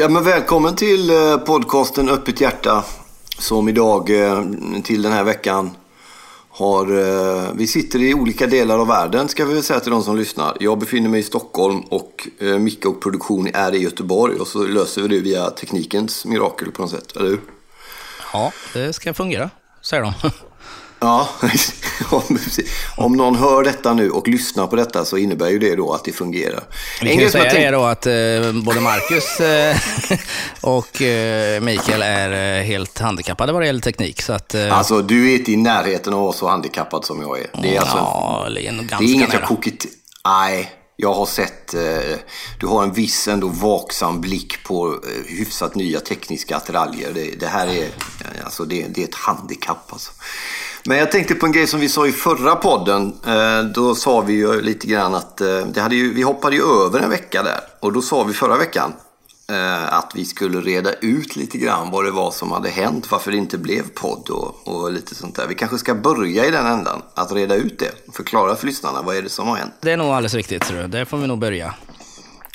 Ja, men välkommen till eh, podcasten Öppet hjärta. Som idag eh, till den här veckan har... Eh, vi sitter i olika delar av världen ska vi väl säga till de som lyssnar. Jag befinner mig i Stockholm och Micke och produktion är i Göteborg. Och så löser vi det via teknikens mirakel på något sätt, eller hur? Ja, det ska fungera, säger de. Ja, om- om någon hör detta nu och lyssnar på detta så innebär ju det då att det fungerar. Vi kan ju säga det då att eh, både Marcus eh, och eh, Mikael är helt handikappade vad det gäller teknik. Så att, Alltså, du är inte i närheten av att vara så handikappad som jag är. Det är alltså... ja, det är Det är inget jag kokit... Nej, jag har sett... Du har en viss ändå vaksam blick på hyfsat nya tekniska attiraljer. Det, det här är... Alltså, det, det är ett handikapp alltså. Men jag tänkte på en grej som vi sa i förra podden. Eh, då sa vi ju lite grann att eh, det hade ju, vi hoppade ju över en vecka där. Och då sa vi förra veckan eh, att vi skulle reda ut lite grann vad det var som hade hänt, varför det inte blev podd och, och lite sånt där. Vi kanske ska börja i den ändan, att reda ut det. Förklara för lyssnarna, vad är det som har hänt? Det är nog alldeles riktigt, tror jag. Där får vi nog börja.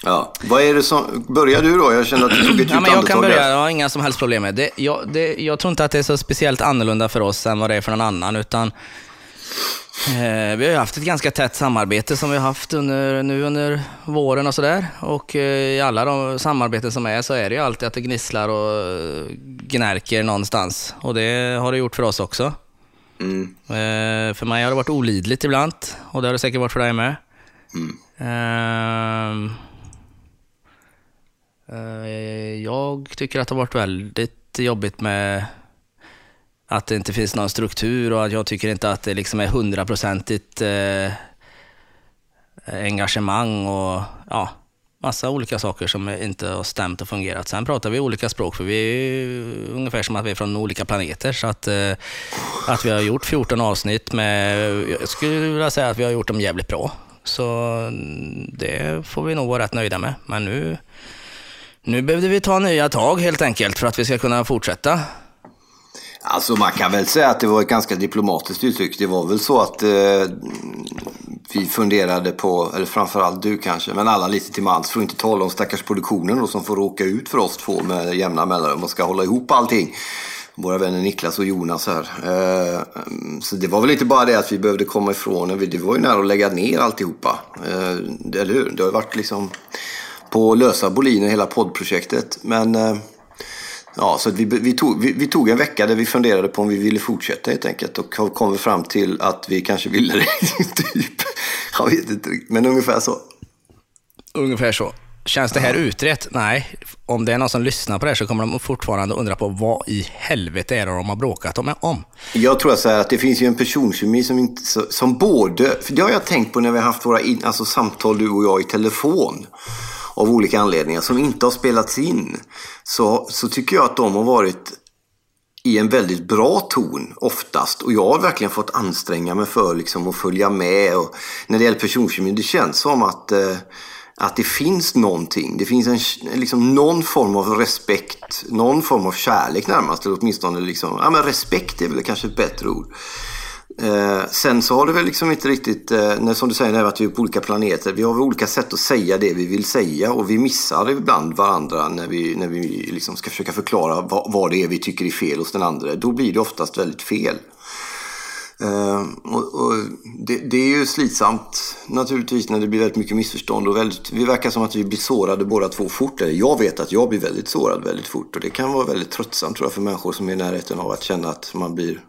Ja, vad är det som... Börja du då? Jag kände att du tog ett Ja, men jag kan börja, jag har inga som helst problem med det. Jag, det. Jag tror inte att det är så speciellt annorlunda för oss än vad det är för någon annan, utan eh, vi har ju haft ett ganska tätt samarbete som vi har haft under, nu under våren och sådär. Och eh, i alla de samarbeten som är så är det ju alltid att det gnisslar och eh, gnärker någonstans. Och det har det gjort för oss också. Mm. Eh, för mig har det varit olidligt ibland och det har det säkert varit för dig med. Ehm, eh, Eh, jag tycker att det har varit väldigt jobbigt med att det inte finns någon struktur och att jag tycker inte att det liksom är hundraprocentigt eh, engagemang och ja, massa olika saker som inte har stämt och fungerat. Sen pratar vi olika språk för vi är ungefär som att vi är från olika planeter. Så att, eh, att vi har gjort 14 avsnitt med, jag skulle vilja säga att vi har gjort dem jävligt bra. Så mm, det får vi nog vara rätt nöjda med. Men nu, nu behövde vi ta nya tag helt enkelt för att vi ska kunna fortsätta. Alltså man kan väl säga att det var ett ganska diplomatiskt uttryck. Det var väl så att eh, vi funderade på, eller framförallt du kanske, men alla lite till mans, för att inte tala om stackars produktionen då, som får råka ut för oss två med jämna mellanrum och ska hålla ihop allting. Våra vänner Niklas och Jonas här. Eh, så det var väl inte bara det att vi behövde komma ifrån, det var ju nära att lägga ner alltihopa. Eh, eller hur? Det har ju varit liksom på lösa boliner hela poddprojektet. Men eh, Ja, så att vi, vi, tog, vi, vi tog en vecka där vi funderade på om vi ville fortsätta helt enkelt och kom fram till att vi kanske ville det. typ. Jag vet inte riktigt, men ungefär så. Ungefär så. Känns det här utrett? Nej. Om det är någon som lyssnar på det här så kommer de fortfarande undra på vad i helvete är det de har bråkat om. om. Jag tror så att det finns ju en personkemi som, inte, som både, för det har jag tänkt på när vi har haft våra in, alltså samtal du och jag i telefon av olika anledningar som inte har spelats in. Så, så tycker jag att de har varit i en väldigt bra ton oftast. Och jag har verkligen fått anstränga mig för liksom, att följa med. Och när det gäller personkemin, det känns som att, eh, att det finns någonting. Det finns en, liksom, någon form av respekt, någon form av kärlek närmast. Eller åtminstone liksom, ja, men respekt är väl kanske ett bättre ord. Eh, sen så har det väl liksom inte riktigt, eh, när, som du säger, när att vi är på olika planeter. Vi har väl olika sätt att säga det vi vill säga och vi missar ibland varandra när vi, när vi liksom ska försöka förklara vad, vad det är vi tycker är fel hos den andra. Då blir det oftast väldigt fel. Eh, och, och det, det är ju slitsamt naturligtvis när det blir väldigt mycket missförstånd och väldigt, vi verkar som att vi blir sårade båda två fort. Eller jag vet att jag blir väldigt sårad väldigt fort och det kan vara väldigt tröttsamt tror jag för människor som är i närheten av att känna att man blir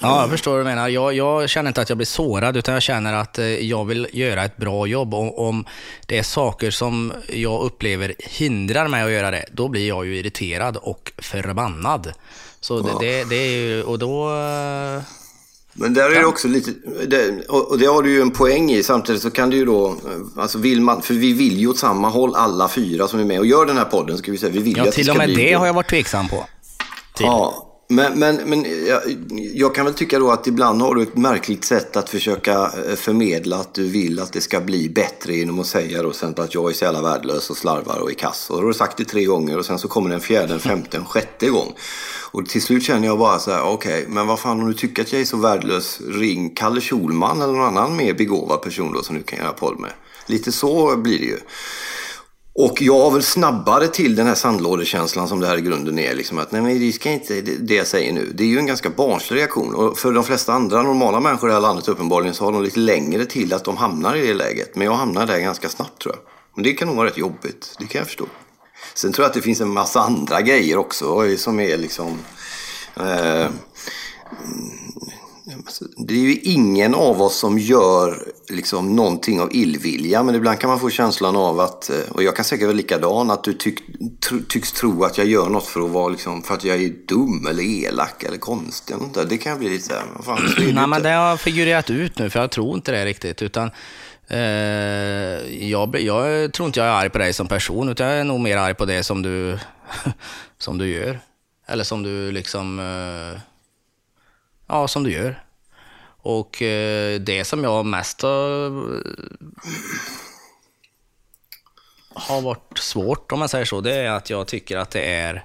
Ja, jag förstår vad du menar. Jag, jag känner inte att jag blir sårad, utan jag känner att eh, jag vill göra ett bra jobb. Och om det är saker som jag upplever hindrar mig att göra det, då blir jag ju irriterad och förbannad. Så det, det, det är ju, och då... Men där är det också lite, det, och det har du ju en poäng i. Samtidigt så kan du ju då, alltså vill man, för vi vill ju åt samma håll alla fyra som är med och gör den här podden. Ska vi säga. Vi vill Ja, att till och med det bra. har jag varit tveksam på. Till. Ja, men, men, men jag, jag kan väl tycka då att ibland har du ett märkligt sätt att försöka eh, förmedla att du vill att det ska bli bättre genom att säga då sen att jag är så jävla värdelös och slarvar och är kass. Och då har du sagt det tre gånger och sen så kommer den fjärde, en femte, en sjätte gång. Och till slut känner jag bara så här, okej, men vad fan om du tycker att jag är så värdelös, ring Kalle Schulman eller någon annan mer begåvad person då som du kan göra podd med. Lite så blir det ju. Och jag har väl snabbare till den här sandlådekänslan som det här i grunden är. Liksom att nej men det ska inte, det, det jag säger nu. Det är ju en ganska barnslig reaktion. Och för de flesta andra normala människor i det här landet uppenbarligen så har de lite längre till att de hamnar i det läget. Men jag hamnar där ganska snabbt tror jag. Men det kan nog vara rätt jobbigt. Det kan jag förstå. Sen tror jag att det finns en massa andra grejer också som är liksom... Eh, det är ju ingen av oss som gör liksom någonting av illvilja, men ibland kan man få känslan av att, eh, och jag kan säkert vara likadan, att du tyck, tro, tycks tro att jag gör något för att vara liksom, för att jag är dum eller elak eller konstig. Eller det kan bli lite här, fan, så Nej, men det har figurerat ut nu, för jag tror inte det riktigt, utan eh, jag, jag tror inte jag är arg på dig som person, utan jag är nog mer arg på det som du, som du gör. Eller som du liksom eh, Ja, som du gör. Och eh, det som jag mest har, har varit svårt, om man säger så, det är att jag tycker att det är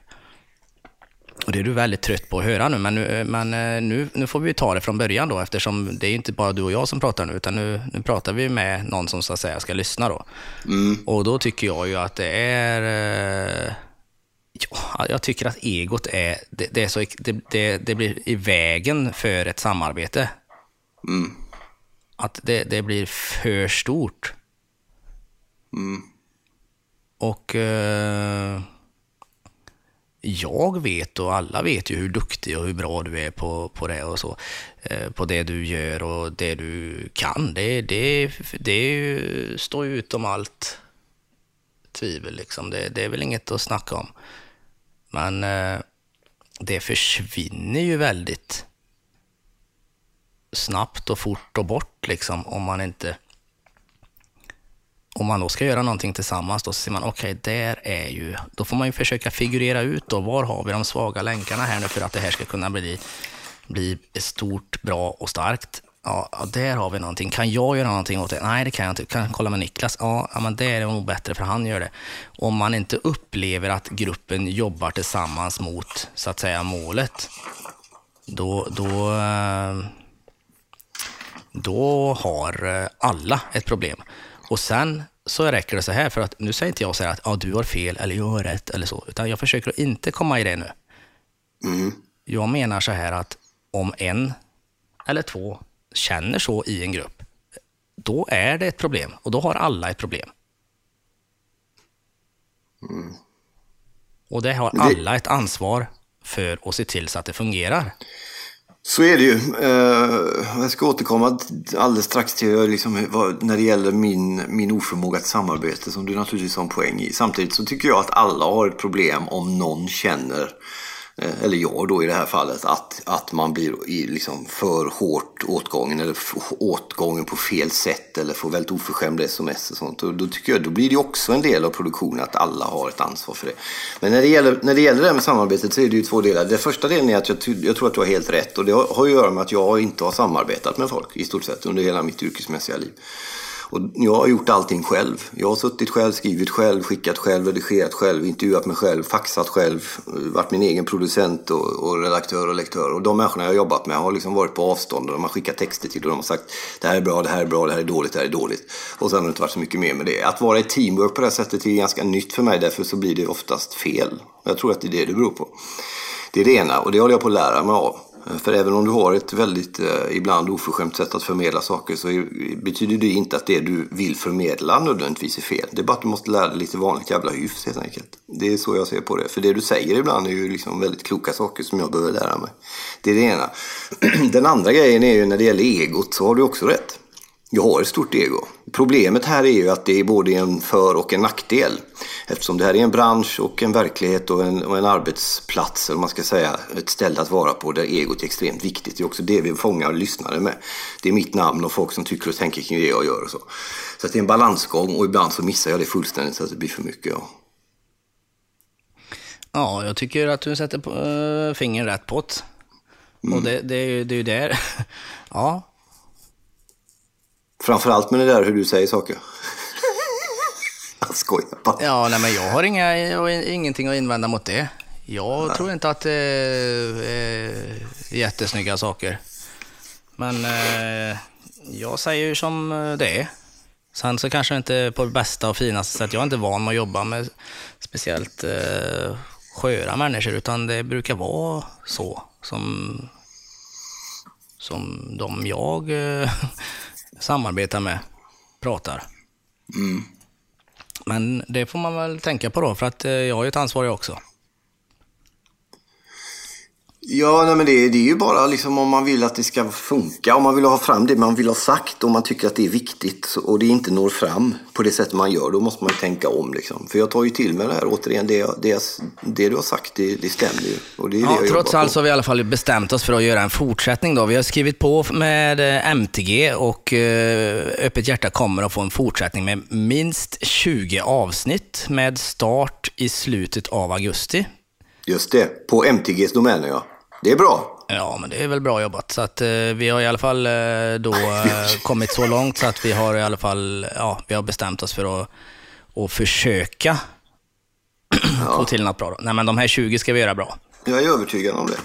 och det är du väldigt trött på att höra nu, men, nu, men eh, nu, nu får vi ta det från början då, eftersom det är inte bara du och jag som pratar nu, utan nu, nu pratar vi med någon som så att säga ska lyssna då. Mm. Och då tycker jag ju att det är eh, Ja, jag tycker att egot är, det, det är så, det, det, det, blir i vägen för ett samarbete. Mm. Att det, det blir för stort. Mm. Och eh, jag vet och alla vet ju hur duktig och hur bra du är på, på det och så. Eh, på det du gör och det du kan. Det, det, det står ju utom allt tvivel liksom. Det, det är väl inget att snacka om. Men eh, det försvinner ju väldigt snabbt och fort och bort liksom om man inte om man då ska göra någonting tillsammans, då ser man okej, okay, där är ju... Då får man ju försöka figurera ut då, var har vi de svaga länkarna här nu för att det här ska kunna bli, bli stort, bra och starkt ja, där har vi någonting. Kan jag göra någonting åt det? Nej, det kan jag inte. Kan jag kolla med Niklas? Ja, men det är nog bättre för han gör det. Om man inte upplever att gruppen jobbar tillsammans mot, så att säga, målet, då, då, eh, då har eh, alla ett problem. Och sen så räcker det så här, för att nu säger inte jag så här att ja, du har fel eller jag har rätt eller så, utan jag försöker att inte komma i det nu. Mm. Jag menar så här att om en eller två känner så i en grupp, då är det ett problem och då har alla ett problem. Mm. Och det har alla ett ansvar för att se till så att det fungerar. Så är det ju. Uh, jag ska återkomma alldeles strax till liksom, när det gäller min, min oförmåga till samarbete som du naturligtvis har en poäng i. Samtidigt så tycker jag att alla har ett problem om någon känner Eh, Eh, eller jag då i det här fallet, att, att man blir i liksom för hårt åtgången eller åtgången på fel sätt eller får väldigt oförskämda sms och sånt. Och då tycker jag, då blir det också en del av produktionen att alla har ett ansvar för det. Men när det gäller, när det, gäller det här med samarbetet så är det ju två delar. Den första delen är att jag, jag tror att du har helt rätt och det har, har att göra med att jag inte har samarbetat med folk i stort sett under hela mitt yrkesmässiga liv. Och jag har gjort allting själv. Jag har suttit själv, skrivit själv, skickat själv, redigerat själv, intervjuat mig själv, faxat själv, varit min egen producent och, och redaktör och lektör. Och de människorna jag har jobbat med har liksom varit på avstånd och de har skickat texter till och de har sagt det här är bra, det här är bra, det här är dåligt, det här är dåligt. Och sen har det inte varit så mycket mer med det. Att vara i teamwork på det här sättet är ganska nytt för mig, därför så blir det oftast fel. Jag tror att det är det det beror på. Det är det ena och det håller jag på att lära mig av. Eh, för även om du har ett väldigt eh, ibland oförskämt sätt att förmedla saker så betyder det inte att det du vill förmedla nödvändigtvis är fel. Det är bara att du måste lära dig lite vanligt jävla hyfs helt enkelt. Det är så jag ser på det. För det du säger ibland är ju liksom väldigt kloka saker som jag behöver lära mig. Det är det ena. Den andra grejen är ju när det gäller egot så har du också rätt. Jag har ett stort ego. Problemet här är ju att det är både en för och en nackdel. Eftersom det här är en bransch och en verklighet och en, och en arbetsplats, eller man ska säga, ett ställe att vara på där egot är extremt viktigt. Det är också det vi fångar lyssnare med. Det är mitt namn och folk som tycker och tänker kring det jag gör och så. Så det är en balansgång och ibland så missar jag det fullständigt så att det blir för mycket. Ja, ja jag tycker att du sätter på, äh, fingret rätt på det. Mm. Och det, det, det är ju där, ja, Framförallt med det där hur du säger saker. Jag skojar bara. Ja, nej, men jag har inga, ingenting att invända mot det. Jag nej. tror inte att det är jättesnygga saker. Men eh, jag säger ju som det är. Sen så kanske inte på det bästa och finaste sätt. Jag är inte van med att jobba med speciellt eh, sköra människor, utan det brukar vara så som, som de jag eh, samarbetar med pratar. Mm. Men det får man väl tänka på då, för att eh, jag har ju ett ansvar jag också. Ja, nej, men det, det är ju bara liksom om man vill att det ska funka, om man vill ha fram det man vill ha sagt och man tycker att det är viktigt och det inte når fram på det sätt man gör, då måste man ju tänka om. Liksom. För jag tar ju till mig det här återigen, det, jag- det, jag- det du har sagt, det, det stämmer ju. Och det är det Ja, jag trots allt så har vi i alla fall bestämt oss för att göra en fortsättning. Då. Vi har skrivit på med eh, MTG och eh, Öppet hjärta kommer att få en fortsättning med minst 20 avsnitt med start i slutet av augusti. Just det, på MTGs domäner ja. Det är bra. Ja, men det är väl bra jobbat. Så att, eh, vi har i alla fall eh, då eh, kommit så långt så att vi har i alla fall ja, vi har bestämt oss för att, att försöka få till något bra. Då. Nej, men de här 20 ska vi göra bra. Jag är övertygad om det.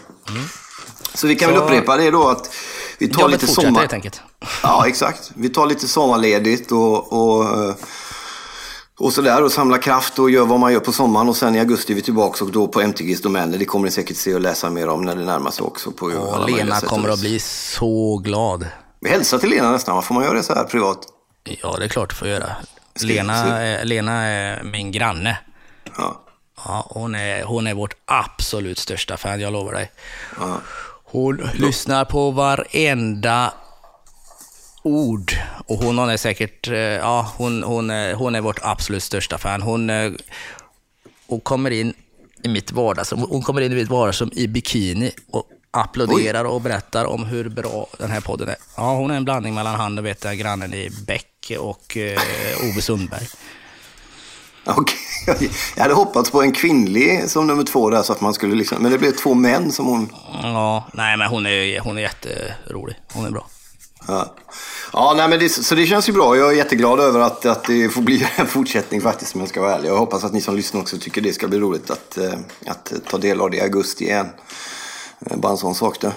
Så vi kan väl Så- upprepa det då att vi tar Jobbet lite sommar... helt enkelt. Ja, exakt. Vi tar lite sommarledigt och, och, eh, och sådär och samlar kraft och gör vad man gör på sommaren och sen i augusti är vi tillbaka och då på MTGs domäner. Det kommer ni säkert se och läsa mer om när det närmar sig också. På möjliga Lena kommer att bli så glad. Vi hälsar till Lena nästan, får man göra det så här privat? Ja, det är klart du får göra. Lena, är, Lena är min granne. Ja. Ja, hon, är, hon är vårt absolut största fan, jag lovar dig. Ja. Hon lyssnar på varenda ord. Och hon är säkert, eh, ja, hon, hon, är, hon är vårt absolut största fan. Hon, eh, hon kommer in i mitt vardagsrum, hon kommer in i mitt vardagsrum i bikini och applåderar och berättar om hur bra den här podden är. Ja, hon är en blandning mellan han och vet jag, grannen i Bäck och eh, Ove Sundberg. Okej. Jag hade hoppats på en kvinnlig som nummer två där så att man skulle liksom... Men det blev två män som hon... Ja, nej men hon är, hon är jätterolig. Hon är bra. Ja, ja nej, men det, så det känns ju bra. Jag är jätteglad över att, att det får bli en fortsättning faktiskt om jag ska vara ärlig. Jag hoppas att ni som lyssnar också tycker det ska bli roligt att, eh, att ta del av det i augusti igen. Eh, Bara en sån sak där.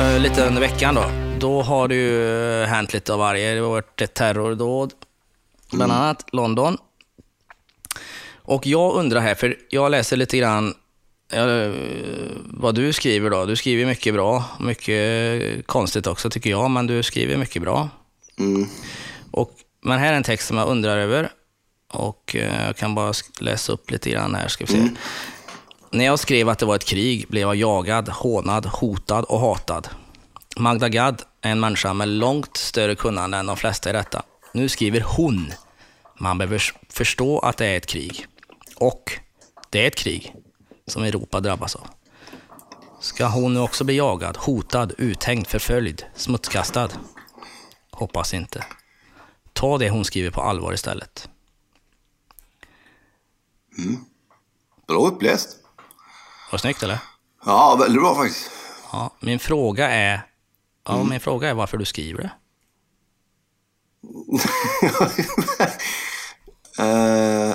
Eh, lite under veckan då. Då har det ju hänt lite av varje. Det har varit ett terrordåd, bland annat London. Och jag undrar här, för jag läser lite grann eh, vad du skriver då. Du skriver mycket bra, mycket konstigt också tycker jag, men du skriver mycket bra. Mm. Och, men här är en text som jag undrar över. Och eh, jag kan bara läsa upp lite grann här, ska vi se. När jag skrev att det var ett krig blev jag jagad, hånad, hotad och hatad. Magda Gad är en människa med långt större kunnande än de flesta i detta. Nu skriver hon. Man behöver förstå att det är ett krig. Och det är ett krig som Europa drabbas av. Ska hon nu också bli jagad, hotad, uthängd, förföljd, smutskastad? Hoppas inte. Ta det hon skriver på allvar istället. Bra uppläst. Var det snyggt eller? Ja, väldigt bra faktiskt. Ja, min fråga är, ja, min fråga är varför du skriver det.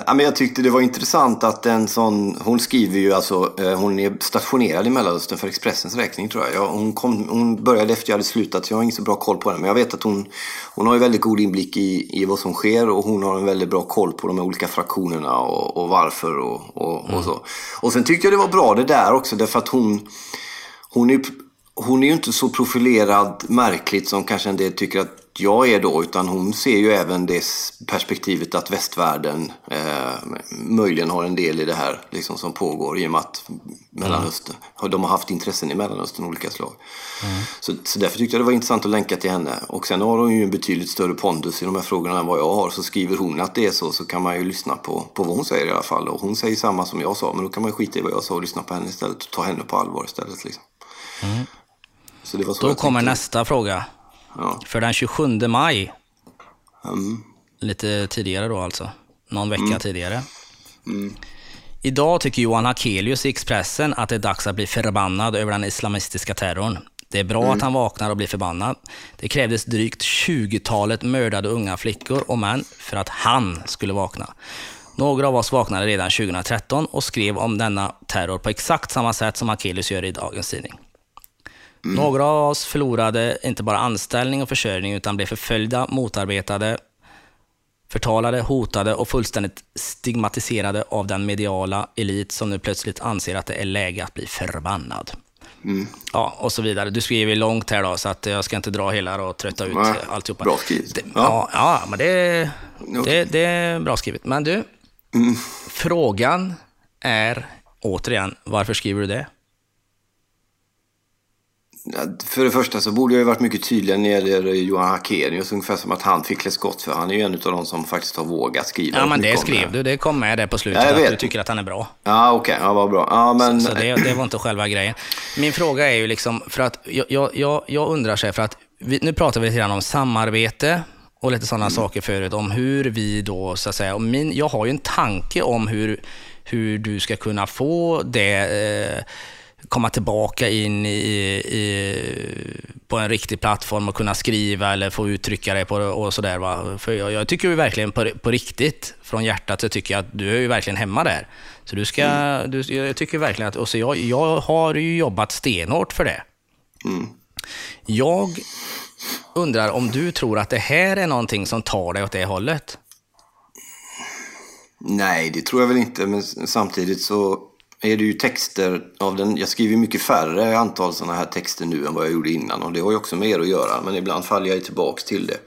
Ja, men jag tyckte det var intressant att en sån, hon skriver ju alltså, eh, hon är stationerad i Mellanöstern för Expressens räkning tror jag. Ja, hon, kom, hon började efter jag hade slutat så jag har inte så bra koll på henne. Men jag vet att hon, hon har ju väldigt god inblick i, i vad som sker och hon har en väldigt bra koll på de här olika fraktionerna och, och varför och, och, och så. Och sen tyckte jag det var bra det där också därför att hon, hon är, hon är ju inte så profilerad märkligt som kanske en del tycker att jag är då. Utan hon ser ju även det perspektivet att västvärlden eh, möjligen har en del i det här liksom, som pågår. I och med att Mellanöstern, de har haft intressen i Mellanöstern olika slag. Så, så därför tyckte jag det var intressant att länka till henne. Och sen har hon ju en betydligt större pondus i de här frågorna än vad jag har. Så skriver hon att det är så så kan man ju lyssna på, på vad hon säger i alla fall. Och hon säger samma som jag sa. Men då kan man ju skita i vad jag sa och lyssna på henne istället. Och ta henne på allvar istället. Liksom. Så det var så Då kommer tänkte. nästa fråga. Ja. För den 27 maj, Mm. lite tidigare då alltså, någon vecka tidigare. Idag tycker Johan Hakelius i Expressen att det är dags att bli förbannad över den islamistiska terrorn. Det är bra att han vaknar och blir förbannad. Det krävdes drygt 20-talet mördade unga flickor och män för att han skulle vakna. Några av oss vaknade redan 2013 och skrev om denna terror på exakt samma sätt som Hakelius gör i dagens tidning. Mm. Några av oss förlorade inte bara anställning och försörjning utan blev förföljda, motarbetade, förtalade, hotade och fullständigt stigmatiserade av den mediala elit som nu plötsligt anser att det är läge att bli förbannad. Mm. Ja, och så vidare. Du skriver långt här då, så att jag ska inte dra hela och trötta ut Nej, alltihopa. Bra skrivet. Det, ja. ja, men det, det, det, är bra skrivet. Men du, mm. frågan är återigen, varför skriver du det? För det första så borde jag ju varit mycket tydligare när det gäller Johan Hakenius. Ungefär som att han fick klä skott för han är ju en av de som faktiskt har vågat skriva. Ja, men det skrev du. Det kom med där på slutet. Ja, att du tycker att han är bra. Ja, okej. Okay. Ja, vad bra. Ja, men... Så, så det, det, var inte själva grejen. Min fråga är ju liksom, för att jag, jag, jag undrar så här, för att vi, nu pratar vi lite grann om samarbete och lite sådana mm. saker förut. Om hur vi då, så att säga, och min, jag har ju en tanke om hur, hur du ska kunna få det eh, komma tillbaka in i, i, på en riktig plattform och kunna skriva eller få uttrycka det på och sådär. Va? För jag, jag, tycker ju verkligen på, på riktigt, från hjärtat, så tycker jag att du är ju verkligen hemma där. Så du ska, mm. du, jag tycker verkligen att, och så jag, jag har ju jobbat stenhårt för det. Mm. Jag undrar om du tror att det här är någonting som tar dig åt det hållet? Nej, det tror jag väl inte, men samtidigt så är det ju texter av den, jag skriver mycket färre antal sådana här texter nu än vad jag gjorde innan och det har ju också med er att göra men ibland faller jag tillbaks till det.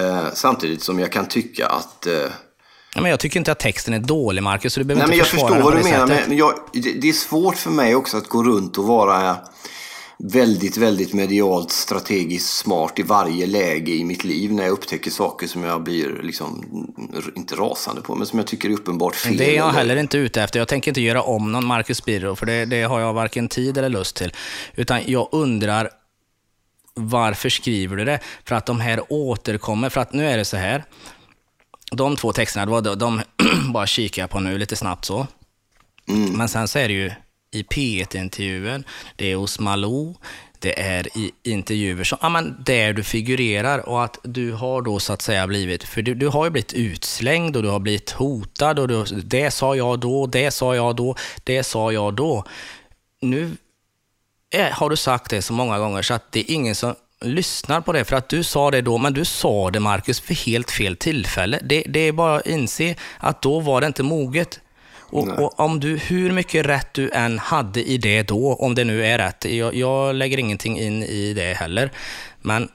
Eh, samtidigt som jag kan tycka att... Eh, ja, men jag tycker inte att texten är dålig Marcus, så du behöver nej, inte men Jag förstår vad du menar, men jag, det är svårt för mig också att gå runt och vara väldigt, väldigt medialt strategiskt smart i varje läge i mitt liv när jag upptäcker saker som jag blir, liksom, inte rasande på, men som jag tycker är uppenbart fel. Det är jag heller inte ute efter. Jag tänker inte göra om någon Marcus Birro, för det, det har jag varken tid eller lust till. Utan jag undrar, varför skriver du det? För att de här återkommer. För att nu är det så här, de två texterna, de, de bara kikar jag på nu lite snabbt så. Mm. Men sen så är det ju i P1-intervjuer, det är hos Malou, det är i intervjuer som, ja, men där du figurerar och att du har då så att säga blivit, för du, du har ju blivit utslängd och du har blivit hotad och du, det sa jag då, det sa jag då, det sa jag då. Nu är, har du sagt det så många gånger så att det är ingen som lyssnar på det för att du sa det då, men du sa det Marcus för helt fel tillfälle. Det, det är bara att inse att då var det inte moget. Och, och, om du, hur mycket rätt du än hade i det då, om det nu är rätt, jag, jag lägger ingenting in i det heller, men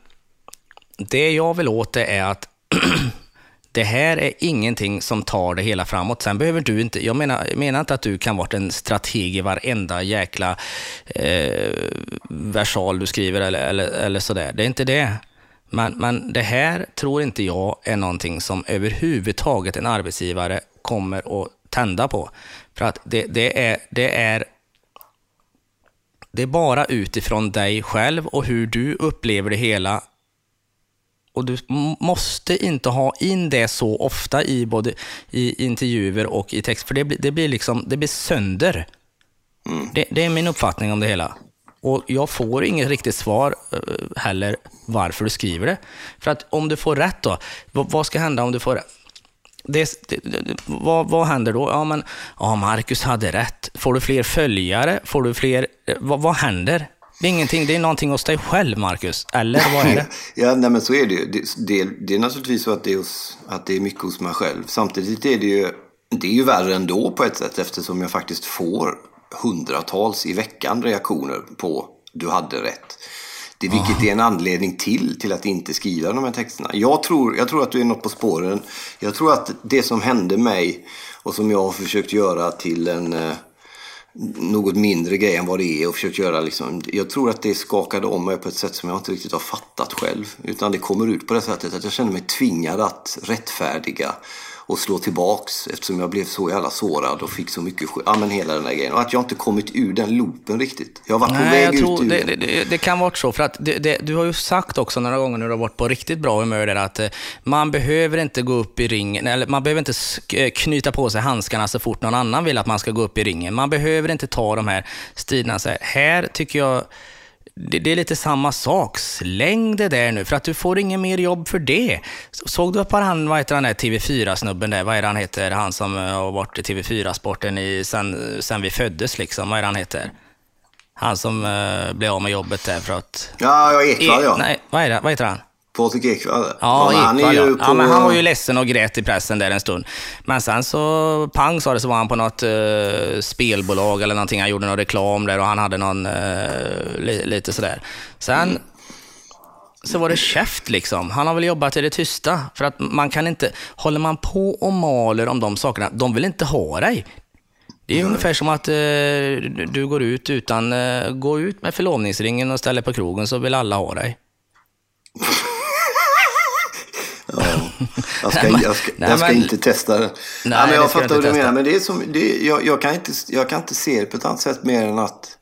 det jag vill åt det är att det här är ingenting som tar det hela framåt. Sen behöver du inte, jag menar, jag menar inte att du kan vara en strateg i varenda jäkla eh, versal du skriver eller, eller, eller sådär. Det är inte det. Men, men det här tror inte jag är någonting som överhuvudtaget en arbetsgivare kommer att tända på. För att det, det, är, det är det är bara utifrån dig själv och hur du upplever det hela. Och du måste inte ha in det så ofta i både i intervjuer och i text, för det blir, det blir, liksom, det blir sönder. Mm. Det, det, är min uppfattning om det hela. Och jag får inget riktigt svar uh, heller varför du skriver det. För att om du får rätt då, vad, vad ska hända om du får det, det, vad, vad händer då? Ja, men ja, Marcus hade rätt. Får du fler följare? Får du fler... Eh, vad, vad händer? Det är ingenting, det är någonting hos dig själv, Marcus. Eller vad är det? ja, nej, men så är det ju. Det, det, det, är naturligtvis så att det, är hos, att det är mycket hos mig själv. Samtidigt är det ju, det är ju värre ändå på ett sätt eftersom jag faktiskt får hundratals i veckan reaktioner på du hade rätt. Det, vilket är en anledning till, till att inte skriva de här texterna. Jag tror, jag tror att du är något på spåren. Jag tror att det som hände mig och som jag har försökt göra till en eh, något mindre grej än vad det är och försökt göra liksom. Jag tror att det skakade om mig på ett sätt som jag inte riktigt har fattat själv. Utan det kommer ut på det sättet att jag känner mig tvingad att rättfärdiga och slå tillbaks eftersom jag blev så jävla sårad och fick så mycket skit. Ja men hela den där grejen. Och att jag inte kommit ur den loopen riktigt. Jag har varit Nej, på väg jag tror ut ur det, det, det, det kan vara så. För att det, du har ju sagt också några gånger när du har varit på riktigt bra humör där att eh, man behöver inte gå upp i ringen, eller man behöver inte eh, knyta på sig handskarna så fort någon annan vill att man ska gå upp i ringen. Man behöver inte ta de här striderna. Så här, här tycker jag det, det, är lite samma sak. Släng det där nu, för att du får inget mer jobb för det. Såg du på han, vad heter han där TV4-snubben där, vad är det han heter, han som har varit i TV4-sporten sen, sen vi föddes liksom, vad är det han heter? Han som uh, blev av med jobbet där för att... Ja, ja Ekwall ja. Nej, vad, är det? vad heter han? Patrik Ekwall? Ja, ja, han, ju ja. På... ja, men han var ju ledsen och grät i pressen där en stund. Men sen så, pang sa det, så var han på något uh, spelbolag eller någonting. Han gjorde någon reklam där och han hade någon, uh, li, lite sådär. Sen mm. så var det käft liksom. Han har väl jobbat i det tysta. För att man kan inte, håller man på och maler om de sakerna, de vill inte ha dig. Det är mm. ungefär som att uh, du går ut utan, uh, gå ut med förlovningsringen och ställer på krogen så vill alla ha dig. Ja, jag ska, jag ska, jag ska inte testa det. Nej, ja, men jag fattar vad du menar. Men det är som, det, jag, jag, kan inte, jag kan inte se det på ett annat sätt mer än att,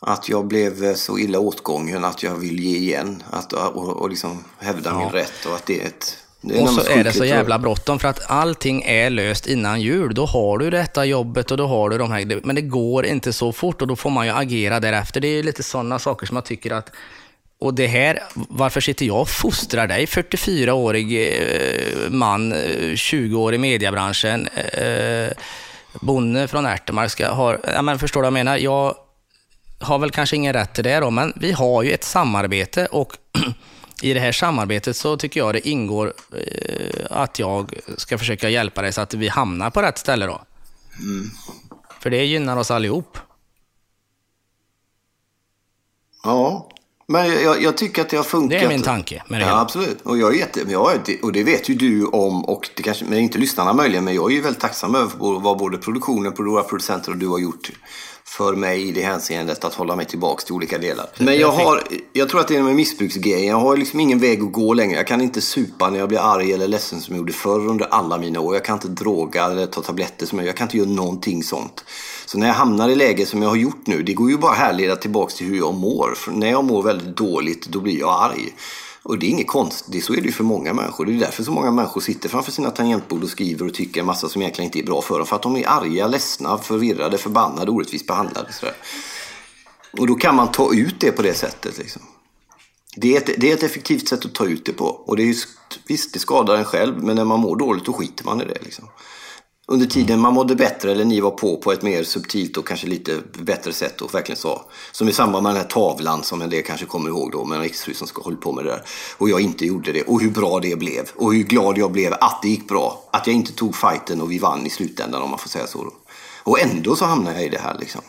att jag blev så illa åtgången att jag vill ge igen. Att, och, och liksom hävda ja. min rätt och att det är ett och så är det så jävla bråttom för att allting är löst innan jul. Då har du detta jobbet och då har du de här... Men det går inte så fort och då får man ju agera därefter. Det är lite sådana saker som jag tycker att och det här, varför sitter jag och fostrar dig, 44-årig eh, man, 20 år i mediebranschen, eh, bonde från Ärtemark, ska ha, ja, men förstår du vad jag menar? Jag har väl kanske ingen rätt till det då, men vi har ju ett samarbete och i det här samarbetet så tycker jag det ingår eh, att jag ska försöka hjälpa dig så att vi hamnar på rätt ställe då. Mm. För det gynnar oss allihop. Ja, men jag, jag, tycker att det har funkat. Det är min tanke med det Ja, absolut. Och, jag är jätte, jag, och det vet ju du om, och det kanske, men inte lyssnarna möjligen, men jag är ju väldigt tacksam över vad både produktionen, våra producenter och du har gjort för mig i det hänseendet att hålla mig tillbaks till olika delar. Men jag har, jag tror att det är med missbruksgrejen. Jag har liksom ingen väg att gå längre. Jag kan inte supa när jag blir arg eller ledsen som jag gjorde förr under alla mina år. Jag kan inte droga eller ta tabletter som jag, jag kan inte göra någonting sånt. Så när jag hamnar i läge som jag har gjort nu, det går ju bara att härleda tillbaks till hur jag mår. För när jag mår väldigt dåligt, då blir jag arg. Och det är inget konstigt, så är det ju för många människor. Det är därför så många människor sitter framför sina tangentbord och skriver och tycker en massa som egentligen inte är bra för dem. För att de är arga, ledsna, förvirrade, förbannade, orättvist behandlade. Sådär. Och då kan man ta ut det på det sättet. Liksom. Det, är ett, det är ett effektivt sätt att ta ut det på. Och det är just, visst, det skadar en själv, men när man mår dåligt då skiter man i det. Liksom under tiden man mådde bättre eller ni var på på ett mer subtilt och kanske lite bättre sätt och verkligen sa. Som i samband med den här tavlan som en del kanske kommer ihåg då med en exfru som ska hålla på med det där. Och jag inte gjorde det och hur bra det blev och hur glad jag blev att det gick bra. Att jag inte tog fighten och vi vann i slutändan om man får säga så. Då. Och ändå så hamnar jag i det här liksom.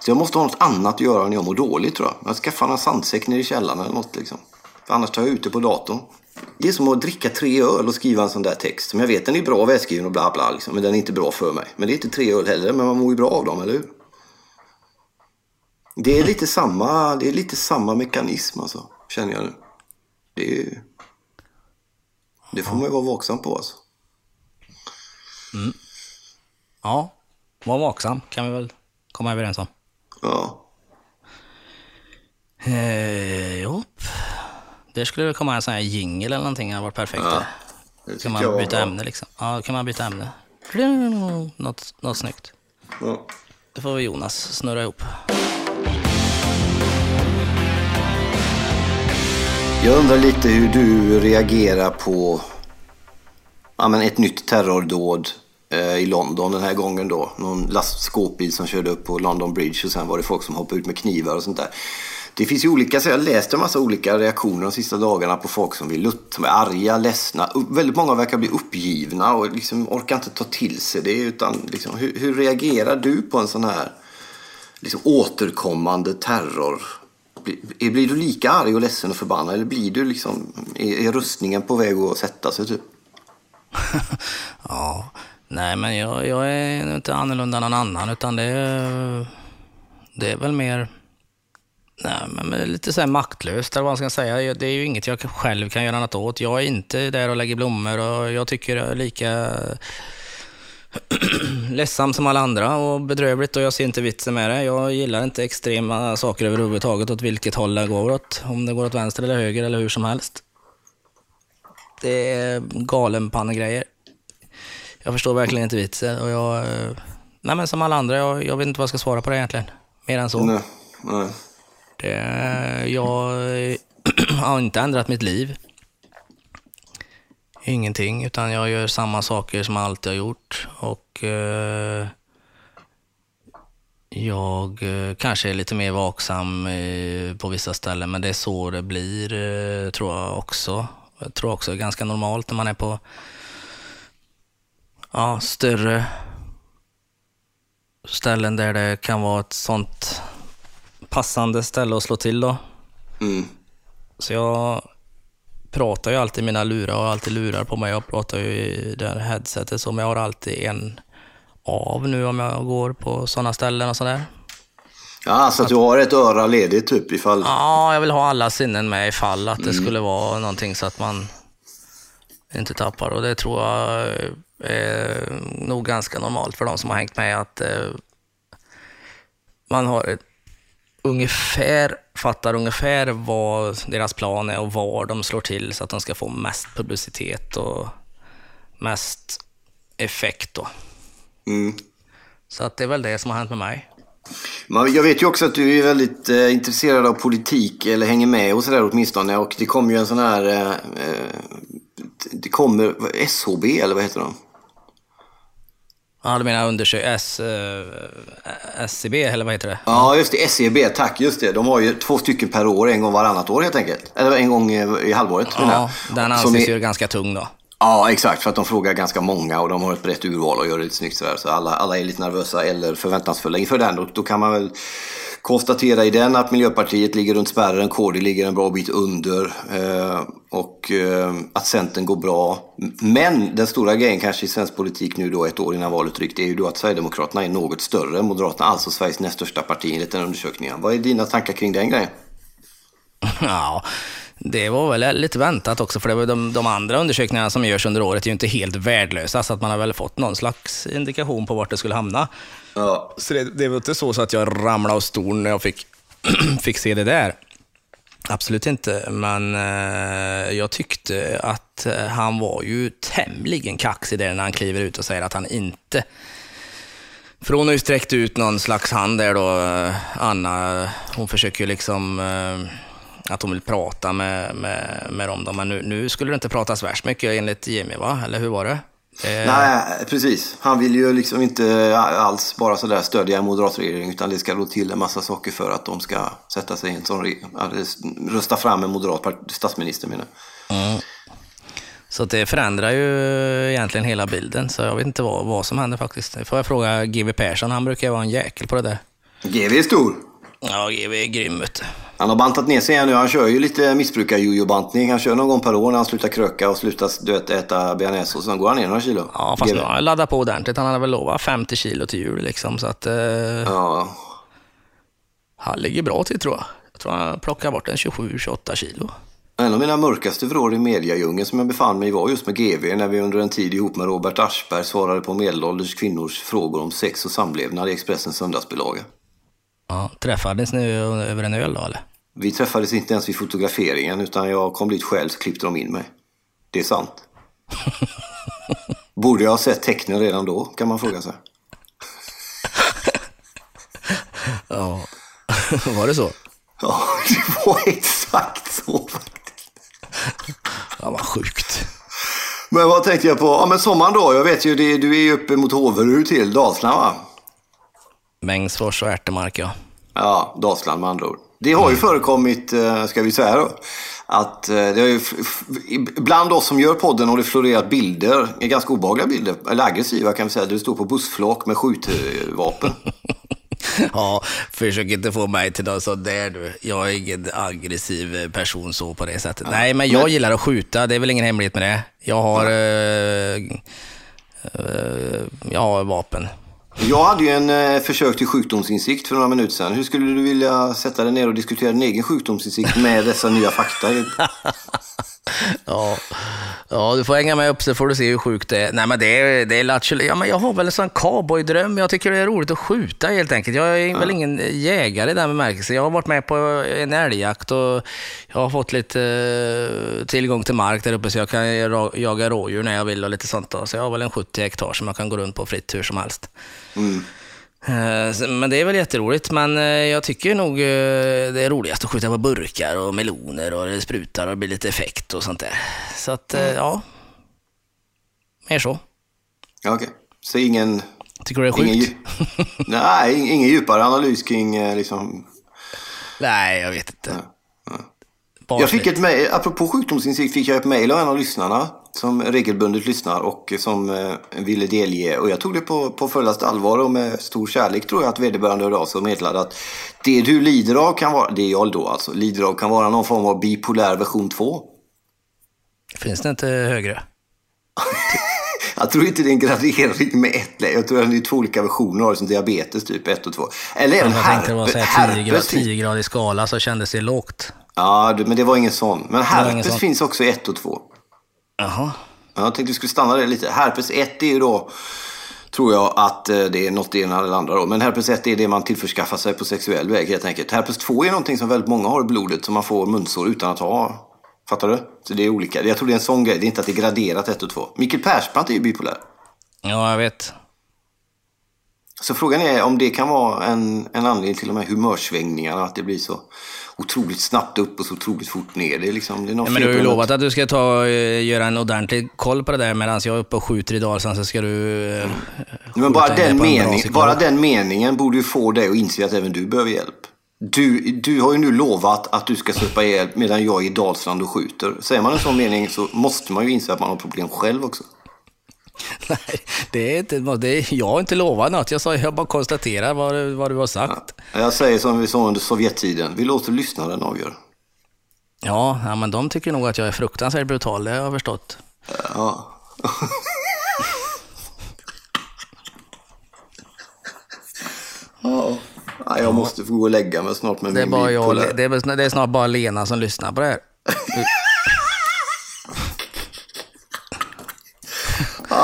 Så jag måste ha något annat att göra när jag mår dåligt tror jag. Jag skaffar en sandsäck nere i källaren eller något liksom. För annars tar jag ut det på datorn. Det är som att dricka tre öl och skriva en sån där text. Som jag vet den är bra välskriven och bla bla liksom, men den är inte bra för mig. Men det är inte tre öl heller, men man mår ju bra av dem, eller hur? Det är lite samma, det är lite samma mekanism alltså, känner jag nu. Det, är, det får man ju vara vaksam på alltså. Mm. Ja, var vaksam kan vi väl komma överens om. Ja. Eh, jo. Där skulle det komma en sån här jingel eller någonting, det hade varit perfekt. Ja, det kan man byta ämne liksom. Ja, kan man byta ämne. Något, något snyggt. Ja. Det får vi Jonas snurra ihop. Jag undrar lite hur du reagerar på ja, men ett nytt terrordåd eh, i London den här gången då. Någon lastskåpbil som körde upp på London Bridge och sen var det folk som hoppade ut med knivar och sånt där. Det finns ju olika, så jag läste en massa olika reaktioner de sista dagarna på folk som vill som är arga, ledsna. Väldigt många verkar bli uppgivna och liksom orkar inte ta till sig det. Utan liksom, hur, hur reagerar du på en sån här liksom, återkommande terror? Blir, blir du lika arg och ledsen och förbannad eller blir du liksom, är, är rustningen på väg att sätta sig typ? ja, nej men jag, jag är inte annorlunda än någon annan utan det är, det är väl mer Nej, men lite så här maktlöst, eller vad man ska säga. Det är ju inget jag själv kan göra något åt. Jag är inte där och lägger blommor och jag tycker jag är lika ledsam som alla andra och bedrövligt och jag ser inte vitsen med det. Jag gillar inte extrema saker överhuvudtaget åt vilket håll det går åt. Om det går åt vänster eller höger eller hur som helst. Det är galenpannegrejer. Jag förstår verkligen inte vitsen och jag... Eh, nej men som alla andra, jag, jag vet inte vad jag ska svara på det egentligen. Mer än så. Nej, nej. Det, jag har inte ändrat mitt liv. Ingenting, utan jag gör samma saker som jag alltid har gjort. Och eh, Jag eh, kanske är lite mer vaksam eh, på vissa ställen, men det är så det blir, tror jag också. Jag tror också det är ganska normalt när man är på ja, större ställen där det kan vara ett sånt passande ställe att slå till då. Mm. Så jag pratar ju alltid i mina lurar och alltid lurar på mig. Jag pratar ju i det här headsetet så, men jag har alltid en av nu om jag går på sådana ställen och sådär. Ja, så att du har ett öra ledigt typ ifall... Ja, jag vill ha alla sinnen med ifall att det skulle vara någonting så att man inte tappar. Och det tror jag är nog ganska normalt för de som har hängt med att eh, man har ett, ungefär, fattar ungefär vad deras plan är och var de slår till så att de ska få mest publicitet och mest effekt. Då. Mm. Så att det är väl det som har hänt med mig. Jag vet ju också att du är väldigt eh, intresserad av politik, eller hänger med och sådär åtminstone. Och det kommer ju en sån här... Eh, eh, det kommer... SHB, eller vad heter de? Ja, du menar undersök... S, eh, SCB, eller vad heter det? Ja, just det. SEB, tack. Just det. De har ju två stycken per år, en gång varannat år helt enkelt. Eller en gång eh, i halvåret. Ja, den anses är- ju ganska tung då. Ja, exakt. För att de frågar ganska många och de har ett brett urval och gör det lite snyggt sådär. Så alla, alla är lite nervösa eller förväntansfulla inför den. Och då kan man väl konstatera i den att Miljöpartiet ligger runt spärren, KD ligger en bra bit under eh, och eh, att Centern går bra. Men den stora grejen kanske i svensk politik nu då ett år innan valet drygt är ju då att Sverigedemokraterna är något större än Moderaterna, alltså Sveriges näst största parti enligt den undersökningen. Vad är dina tankar kring den grejen? Ja, det var väl lite väntat också, för det var de, de andra undersökningarna som görs under året är ju inte helt värdelösa, så att man har väl fått någon slags indikation på vart det skulle hamna. Ja, Så det, det var inte så, så att jag ramlade av stolen när jag fick, fick se det där. Absolut inte, men eh, jag tyckte att eh, han var ju tämligen kaxig där när han kliver ut och säger att han inte för hon har ju sträckt ut någon slags hand där då, eh, Anna. Hon försöker ju liksom eh, att hon vill prata med, med, med dem. Då. Men nu, nu skulle det inte pratas värst mycket enligt Jimmy, va? Eller hur var det? Eh, Nej, precis. Han vill ju liksom inte alls bara sådär stödja en moderatregering utan det ska då till en massa saker för att de ska sätta sig i en sån rösta fram en moderat statsminister menar jag. Så det förändrar ju egentligen hela bilden. Så jag vet inte vad, vad som händer faktiskt. Det får jag fråga GW Persson. Han brukar ju vara en jäkel på det där. GV är stor. Ja, GW är grym vet du. Han har bantat ner sig igen nu. Han kör ju lite missbrukar-jojo-bantning. Han kör någon gång per år när han slutar kröka och slutar vet, äta bearnaise och sen går han ner några kilo. Ja, fast nu har han laddat på ordentligt. Han hade väl lovat 50 kilo till jul liksom. Så att eh, Ja, han ligger bra till tror jag. Jag tror han plockar bort en 27-28 kilo. En av mina mörkaste vrår i mediadjungeln som jag befann mig i var just med GV när vi under en tid ihop med Robert Aschberg svarade på medelålders kvinnors frågor om sex och samlevnad i Expressens söndagsbilaga. Ja, träffades ni över en öl då eller? Vi träffades inte ens vid fotograferingen utan jag kom dit själv så klippte de in mig. Det är sant. Borde jag ha sett tecknen redan då kan man fråga sig. Ja, var det så? Ja, det var exakt så faktiskt. Ja, vad sjukt. Men vad tänkte jag på? Ja men sommaren då. Jag vet ju, det, du är ju uppe mot Håverud till Dalsland va? Bengtsfors och Ärtemark ja. Ja, Dalsland med andra ord. Det har ju förekommit, eh, ska vi säga då, att eh, det har ju, bland oss som gör podden har det florerat bilder, ganska obehagliga bilder, eller aggressiva kan vi säga, där det står på bussflak med skjutvapen. Ja, försök inte få mig till något sånt där du. Jag är ingen aggressiv person så på det sättet. Nej, men jag gillar att skjuta. Det är väl ingen hemlighet med det. Jag har, eh, eh, jag har vapen. Jag hade ju en eh, försök till sjukdomsinsikt för några minuter sedan. Hur skulle du vilja sätta dig ner och diskutera din egen sjukdomsinsikt med dessa nya fakta? Ja, ja, du får hänga med upp så får du se hur sjukt det är. Nej, men det är, det är lattjo- ja, men Jag har väl en sån cowboydröm. Jag tycker det är roligt att skjuta helt enkelt. Jag är väl ingen jägare i den bemärkelsen. Jag har varit med på en älgjakt och jag har fått lite eh, tillgång till mark där uppe så jag kan jaga rådjur när jag vill och lite sånt. Då. Så jag har väl en 70 hektar som jag kan gå runt på fritt hur som helst. Så- Men det är väl jätteroligt, men eh, jag tycker nog eh, det är roligast att skjuta på burkar och meloner och det sprutar och det blir lite effekt och sånt där. Så att, eh, ja. Mer så. Ja, Okej. Så ingen, Tycker du det är ingen, sjukt? dju- Nej, ingen djupare analys kring eh, liksom... Nej, jag vet inte. Jag fick ett mejl, apropå sjukdomsinsikt, fick jag ett mejl av en av lyssnarna som regelbundet lyssnar och som eh, ville delge. Och jag tog det på, på fullaste allvar och med stor kärlek tror jag att vederbörande hörde av sig och meddelade att det du lider av kan vara, det jag då alltså, lider av kan vara någon form av bipolär version 2. Finns det inte högre? Jag tror inte det är en gradering med ett läge. Jag tror att det är två olika versioner av det, som diabetes typ 1 och 2. Eller även Jag tänkte det var herpes. 10 gradig skala så kändes det lågt. Ja, men det var ingen sån. Men herpes sån. finns också i 1 och 2. Jaha. Ja, Jag tänkte vi skulle stanna där lite. Herpes 1 är ju då, tror jag, att eh, det är något ena eller andra. Då. Men herpes 1 är det man tillförskaffar sig på sexuell väg helt enkelt. Herpes 2 är någonting som väldigt många har i blodet som man får munsår utan att ha. Fattar du? Så det är olika. Jag tror det är en sån grej. Det är inte att det är graderat 1 och 2. Mikael Persbrandt är ju bipolär. Ja, jag vet. Så frågan är om det kan vara en, en anledning till de här humörsvängningarna. Att det blir så otroligt snabbt upp och så otroligt fort ner. Det är liksom, det är något Ja, men du har ju lovat att du ska ta, eh, göra en ordentlig koll på det där medan jag är uppe och skjuter i Dalsland så ska du eh, Men bara den, mening, bara den meningen borde ju få dig att inse att även du behöver hjälp. Du, du har ju nu lovat att du ska supa ihjäl medan jag är i Dalsland och skjuter. Säger man en sån mening så måste man ju inse att man har problem själv också. Nej, det är inte, det är, jag har inte lovat något. Jag, sa, jag bara konstaterar vad, vad du har sagt. Jag säger som vi sa under Sovjettiden, vi låter lyssnaren avgöra. Ja, ja, men de tycker nog att jag är fruktansvärt brutal, det har jag förstått. Ja. ja. Ja, jag måste få gå och lägga mig snart med Det är, min bara jag, det, är, det är snart bara Lena som lyssnar på det här.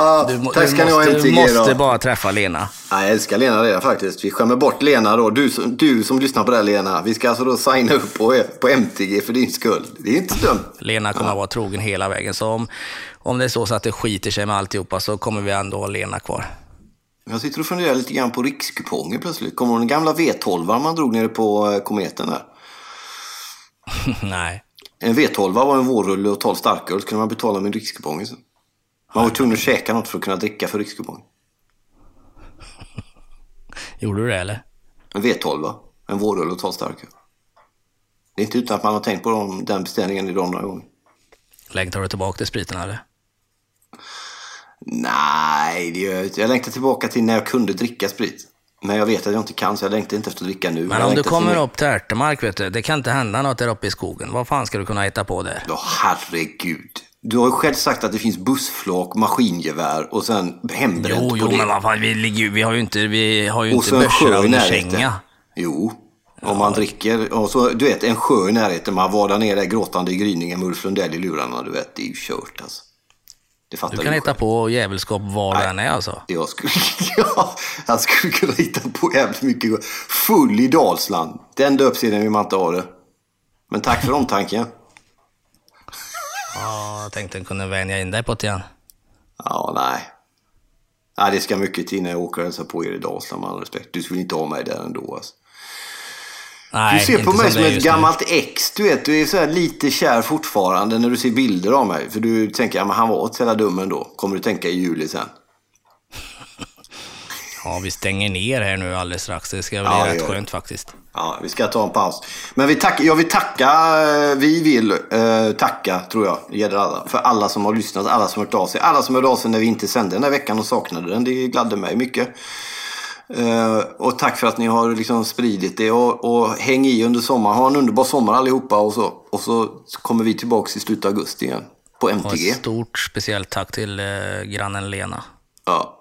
Ah, Du, tack du ska ni ha måste, MTG måste då. bara träffa Lena. Ja, jag älskar Lena redan faktiskt. Vi skämmer bort Lena då. Du, du som lyssnar på det här Lena. Vi ska alltså då signa upp på, på MTG för din skull. Det är inte dumt. Lena kommer att vara trogen hela vägen. Så om, om det är så, så att det skiter sig med alltihopa så kommer vi ändå ha Lena kvar. Jag sitter och funderar lite grann på rikskuponger plötsligt. Kommer den gamla V12 man drog nere på eh, kometen där? Nej. En V12 var en vårrulle och 12 starköl. Så kunde man betala med rikskuponger. så. Man var tvungen att käka något för att kunna dricka för rikskupong. Gjorde du det eller? En V12 va? En vårrulle och 12 starköl. Det är inte utan att man har tänkt på dem, den beställningen idag några gånger. Längtar du tillbaka till spriten eller? Nej, det gör jag inte. Jag längtar tillbaka till när jag kunde dricka sprit. Men jag vet att jag inte kan, så jag längtar inte efter att dricka nu. Men om du kommer till- upp till Ärtemark, vet du, det kan inte hända något där uppe i skogen. Vad fan ska du kunna hitta på där? Ja, herregud. Du har ju själv sagt att det finns bussflak, maskingevär och sen hembränt Jo, på jo, det. men vad fan, vi, ligger, vi har ju inte, vi har ju och inte i under känga. Jo, om man dricker. Och så, du vet, en sjö i närheten. Man ner där gråtande i gryningen med Ulf Lundell i lurarna. Du vet, det är ju kört alltså. Det fattar Du kan hitta själv. på djävulskap var det än är alltså. Jag skulle, ja, jag skulle kunna hitta på jävligt mycket. Full i Dalsland. Den döpsedeln vill man inte ha det. Men tack för omtanken. Ja, jag tänkte jag kunde vänja in dig på det igen. Ja, nej. Nej, det ska mycket till när jag åker och hälsar på er i Dalsland med all respekt. Du skulle inte ha mig där ändå alltså. Nej, Du ser på mig som ett just nu. gammalt ex. Du vet, du är så lite kär fortfarande när du ser bilder av mig. För du tänker, ja men han var inte så jävla dum ändå. Kommer du tänka i juli sen. Ja, vi stänger ner här nu alldeles strax. Det ska bli Ja, rätt skönt faktiskt. Ja, vi ska ta en paus. Men vi tack, jag vill tacka, eh, vi vill eh, tacka, tror jag, alla. För alla som har lyssnat, alla som har hört av sig. Alla som hörde av sig när vi inte sände den här veckan och saknade den. Det gladde mig mycket. Eh, och tack för att ni har liksom spridit det. Och, och häng i under sommaren. Ha en underbar sommar allihopa. Och så, och så kommer vi tillbaka i slutet av augusti igen. På Och MTG. ett stort speciellt tack till eh, grannen Lena. Ja.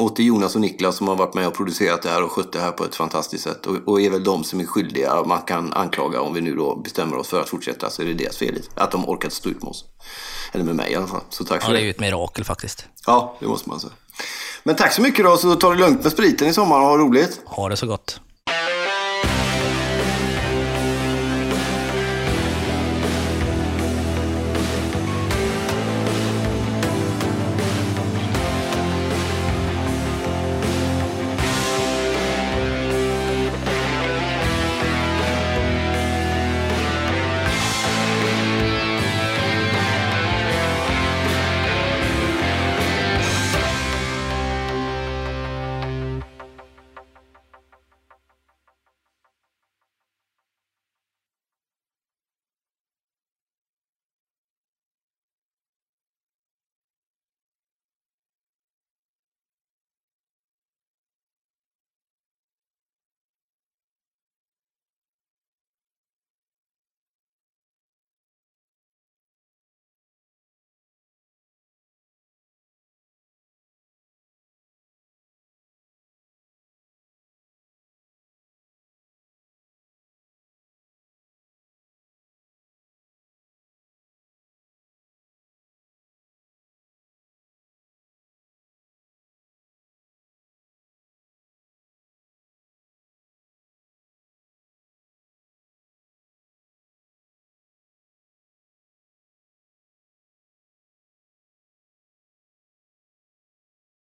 Och till Jonas och Niklas som har varit med och producerat det här och skött det här på ett fantastiskt sätt. Och, och är väl de som är skyldiga. Man kan anklaga om vi nu då bestämmer oss för att fortsätta så är det deras fel. Att de orkat stå ut med oss. Eller med mig i alla fall. Så tack Ja, för det det. är ju ett mirakel faktiskt. Ja, det måste man säga. Men tack så mycket då, så ta det lugnt med spriten i sommar och ha roligt. Ha det så gott.